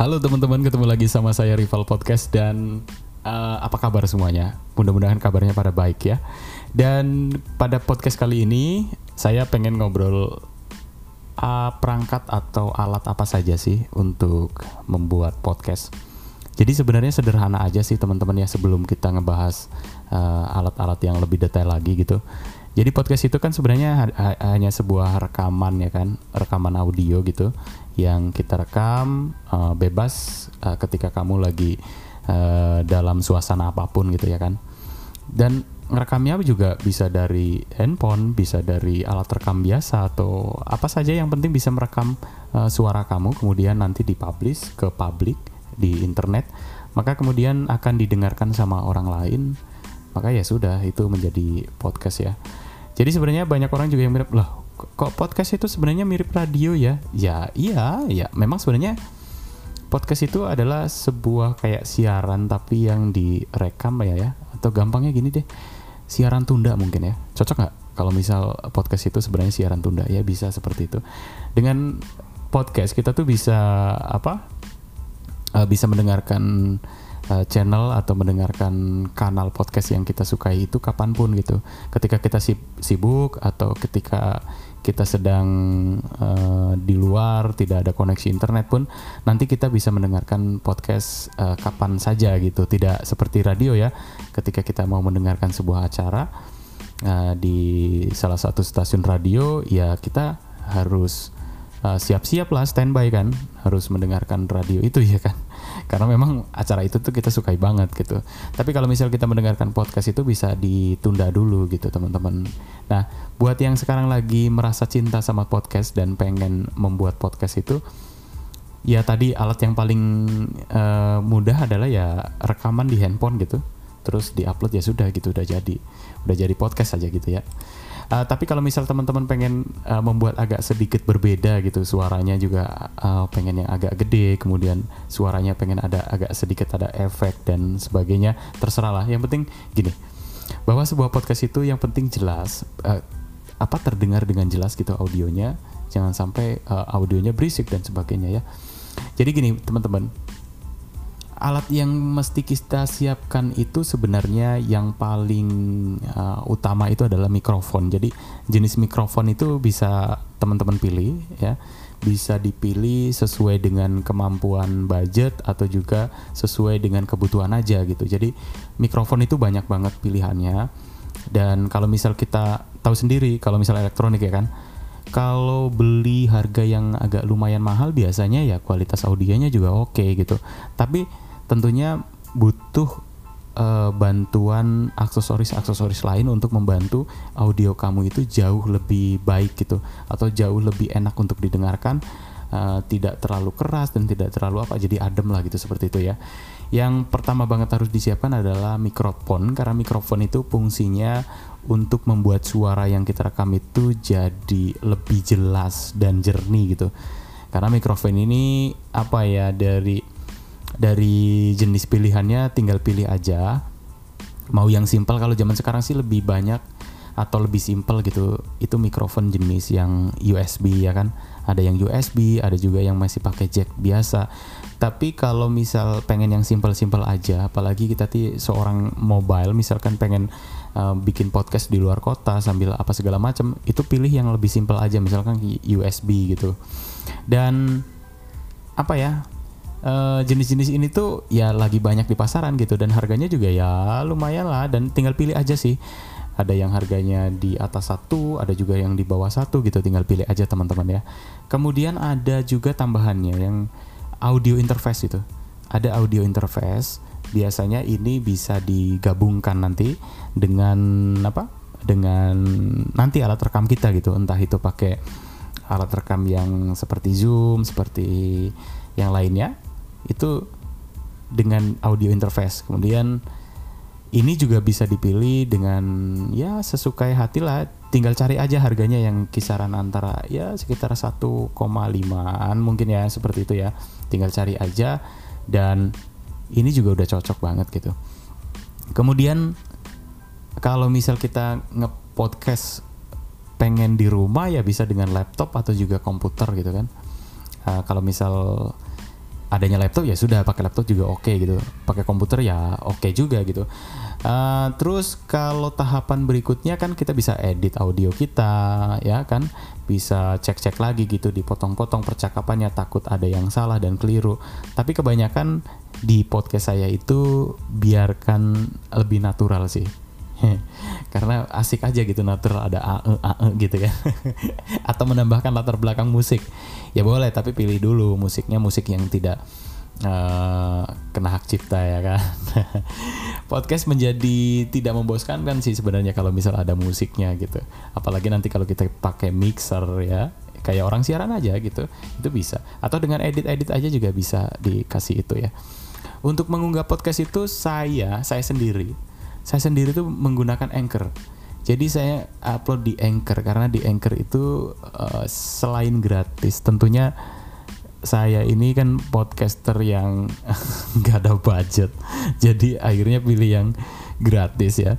Halo teman-teman, ketemu lagi sama saya Rival Podcast dan uh, apa kabar semuanya? Mudah-mudahan kabarnya pada baik ya. Dan pada podcast kali ini saya pengen ngobrol uh, perangkat atau alat apa saja sih untuk membuat podcast. Jadi sebenarnya sederhana aja sih teman-teman ya sebelum kita ngebahas uh, alat-alat yang lebih detail lagi gitu. Jadi podcast itu kan sebenarnya ha hanya sebuah rekaman ya kan, rekaman audio gitu yang kita rekam uh, bebas uh, ketika kamu lagi uh, dalam suasana apa pun gitu ya kan. Dan ngerekamnya juga bisa dari handphone, bisa dari alat rekam biasa atau apa saja yang penting bisa merekam uh, suara kamu kemudian nanti dipublish ke publik di internet, maka kemudian akan didengarkan sama orang lain. Maka ya sudah itu menjadi podcast ya. Jadi sebenarnya banyak orang juga yang mirip loh kok podcast itu sebenarnya mirip radio ya? Ya iya ya. Memang sebenarnya podcast itu adalah sebuah kayak siaran tapi yang direkam ya ya. Atau gampangnya gini deh siaran tunda mungkin ya. Cocok nggak kalau misal podcast itu sebenarnya siaran tunda? Ya bisa seperti itu. Dengan podcast kita tuh bisa apa uh, bisa mendengarkan uh, channel atau mendengarkan kanal podcast yang kita sukai itu kapan pun gitu. Ketika kita sibuk atau ketika kita sedang uh, di luar tidak ada koneksi internet pun nanti kita bisa mendengarkan podcast uh, kapan saja gitu. Tidak seperti radio ya. Ketika kita mau mendengarkan sebuah acara uh, di salah satu stasiun radio ya kita harus siap-siap uh, lah standby kan harus mendengarkan radio itu ya kan karena memang acara itu tuh kita sukai banget gitu. Tapi kalau misal kita mendengarkan podcast itu bisa ditunda dulu gitu teman-teman. Nah, buat yang sekarang lagi merasa cinta sama podcast dan pengen membuat podcast itu, ya tadi alat yang paling uh, mudah adalah ya rekaman di handphone gitu. Terus diupload ya sudah gitu udah jadi, udah jadi podcast aja gitu ya. Uh, tapi kalau misal teman-teman pengen uh, membuat agak sedikit berbeda gitu suaranya juga uh, pengen yang agak gede, kemudian suaranya pengen ada agak sedikit ada efek dan sebagainya, terserah lah. Yang penting gini, bahwa sebuah podcast itu yang penting jelas, uh, apa terdengar dengan jelas gitu audionya, jangan sampai uh, audionya berisik dan sebagainya ya. Jadi gini teman-teman, alat yang mesti kita siapkan itu sebenarnya yang paling uh, utama itu adalah mikrofon. Jadi jenis mikrofon itu bisa teman-teman pilih ya. Bisa dipilih sesuai dengan kemampuan budget atau juga sesuai dengan kebutuhan aja gitu. Jadi mikrofon itu banyak banget pilihannya. Dan kalau misal kita tahu sendiri kalau misal elektronik ya kan kalau beli harga yang agak lumayan mahal biasanya ya kualitas audionya juga oke okay, gitu. Tapi tentunya butuh uh, bantuan aksesoris-aksesoris lain untuk membantu audio kamu itu jauh lebih baik gitu atau jauh lebih enak untuk didengarkan uh, tidak terlalu keras dan tidak terlalu apa jadi adem lah gitu seperti itu ya. Yang pertama banget harus disiapkan adalah mikrofon karena mikrofon itu fungsinya untuk membuat suara yang kita rekam itu jadi lebih jelas dan jernih gitu. Karena mikrofon ini apa ya dari dari jenis pilihannya tinggal pilih aja. Mau yang simpel kalau zaman sekarang sih lebih banyak atau lebih simpel gitu. Itu mikrofon jenis yang USB ya kan? Ada yang USB ada juga yang masih pakai jack biasa. Tapi kalau misal pengen yang simpel-simpel aja apalagi kita ti seorang mobile misalkan pengen uh, bikin podcast di luar kota sambil apa segala macam itu pilih yang lebih simpel aja misalkan USB gitu. Dan apa ya jenis jenis-jenis ini tuh ya lagi banyak di pasaran gitu. Dan harganya juga ya lumayan lah. Dan tinggal pilih aja sih. Ada yang harganya di atas satu ada juga yang di bawah satu gitu. Tinggal pilih aja teman-teman ya. Kemudian ada juga tambahannya yang audio interface itu ada audio interface. Biasanya ini bisa digabungkan nanti dengan apa? Dengan nanti alat rekam kita gitu. Entah itu pakai alat rekam yang seperti zoom seperti yang lainnya itu dengan audio interface. Kemudian ini juga bisa dipilih dengan ya sesukai hati lah. Tinggal cari aja harganya yang kisaran antara ya sekitar 1,5an mungkin ya seperti itu ya. Tinggal cari aja dan ini juga udah cocok banget gitu. Kemudian kalau misal kita nge-podcast pengen di rumah ya bisa dengan laptop atau juga komputer gitu kan. Uh, kalau misal adanya laptop ya sudah pakai laptop juga oke okay, gitu. Pakai komputer ya oke okay juga gitu. Uh, terus kalau tahapan berikutnya kan kita bisa edit audio kita ya kan? Bisa cek-cek lagi gitu dipotong-potong percakapannya takut ada yang salah dan keliru. Tapi kebanyakan di podcast saya itu biarkan lebih natural sih karena asik aja gitu natural ada ae ae gitu kan atau menambahkan latar belakang musik. Ya boleh tapi pilih dulu musiknya musik yang tidak uh, kena hak cipta ya kan. Podcast menjadi tidak membosankan kan sih sebenarnya kalau misal ada musiknya gitu. Apalagi nanti kalau kita pakai mixer ya kayak orang siaran aja gitu itu bisa. Atau dengan edit-edit aja juga bisa dikasih itu ya. Untuk mengunggah podcast itu saya saya sendiri saya sendiri tuh menggunakan Anchor. Jadi saya upload di Anchor karena di Anchor itu uh, selain gratis, tentunya saya ini kan podcaster yang nggak ada budget, jadi akhirnya pilih yang gratis ya,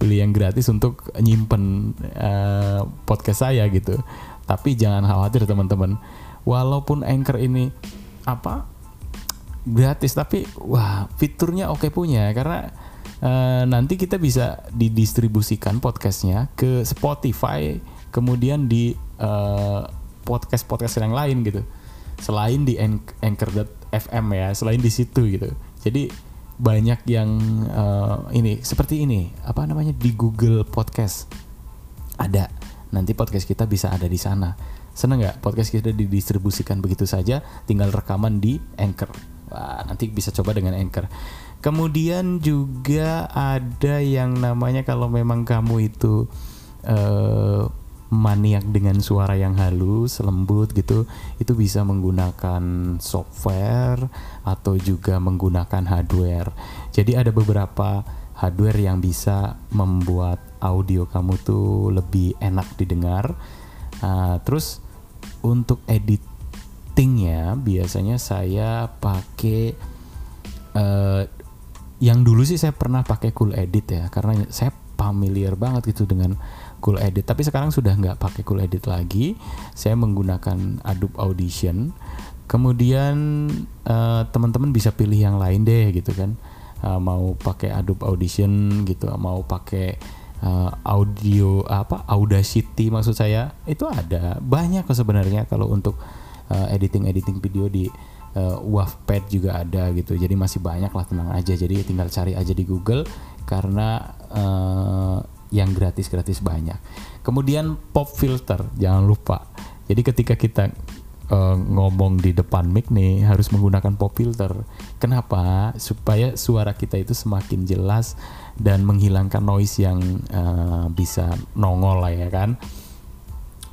pilih yang gratis untuk nyimpen uh, podcast saya gitu. Tapi jangan khawatir teman-teman, walaupun Anchor ini apa gratis, tapi wah fiturnya oke punya karena uh, nanti kita bisa didistribusikan podcastnya ke Spotify kemudian di uh, podcast podcast yang lain gitu. Selain di anchor.fm ya selain di situ gitu. Jadi banyak yang uh, ini seperti ini apa namanya di Google Podcast. Ada. Nanti podcast kita bisa ada di sana. Seneng nggak? Podcast kita didistribusikan begitu saja tinggal rekaman di Anchor Wah, nanti bisa coba dengan Anchor Kemudian juga ada yang namanya kalau memang kamu itu uh, maniak dengan suara yang halus, lembut gitu, itu bisa menggunakan software atau juga menggunakan hardware. Jadi ada beberapa hardware yang bisa membuat audio kamu tuh lebih enak didengar. Uh, terus untuk editingnya biasanya saya pakai uh, yang dulu sih saya pernah pakai Cool Edit ya karena saya familiar banget gitu dengan Cool Edit. Tapi sekarang sudah nggak pakai Cool Edit lagi. Saya menggunakan Adobe Audition. Kemudian uh, teman-teman bisa pilih yang lain deh gitu kan. Uh, mau pakai Adobe Audition gitu mau pakai uh, audio apa Audacity maksud saya itu ada. Banyak sebenarnya kalau untuk editing editing video di uh, Wavpad juga ada gitu. Jadi masih banyak lah tenang aja. Jadi tinggal cari aja di Google karena uh, yang gratis gratis banyak. Kemudian pop filter jangan lupa. Jadi ketika kita uh, ngomong di depan mic nih harus menggunakan pop filter. Kenapa? Supaya suara kita itu semakin jelas dan menghilangkan noise yang uh, bisa nongol lah ya kan.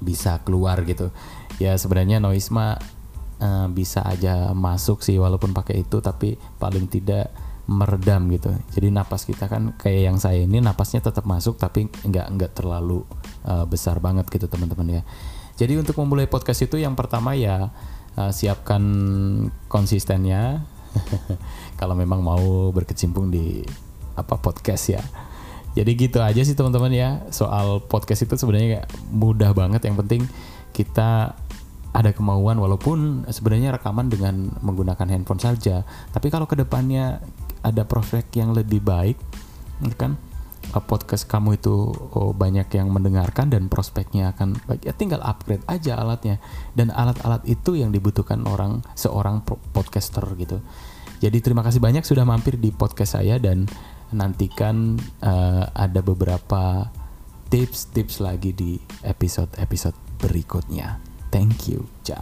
Bisa keluar gitu ya sebenarnya noise mah uh, bisa aja masuk sih walaupun pakai itu tapi paling tidak meredam gitu. Jadi napas kita kan kayak yang saya ini napasnya tetap masuk tapi nggak nggak terlalu uh, besar banget gitu teman-teman ya. Jadi untuk memulai podcast itu yang pertama ya uh, siapkan konsistennya. Kalau memang mau berkecimpung di apa podcast ya. Jadi gitu aja sih teman-teman ya. Soal podcast itu sebenarnya mudah banget. Yang penting kita ada kemauan walaupun sebenarnya rekaman dengan menggunakan handphone saja. Tapi kalau ke depannya ada prospek yang lebih baik kan? Uh, podcast kamu itu oh, banyak yang mendengarkan dan prospeknya akan baik. Ya tinggal upgrade aja alatnya. Dan alat-alat itu yang dibutuhkan orang seorang podcaster gitu. Jadi terima kasih banyak sudah mampir di podcast saya dan nantikan uh, ada beberapa tips-tips lagi di episode-episode berikutnya. Thank you. Ja.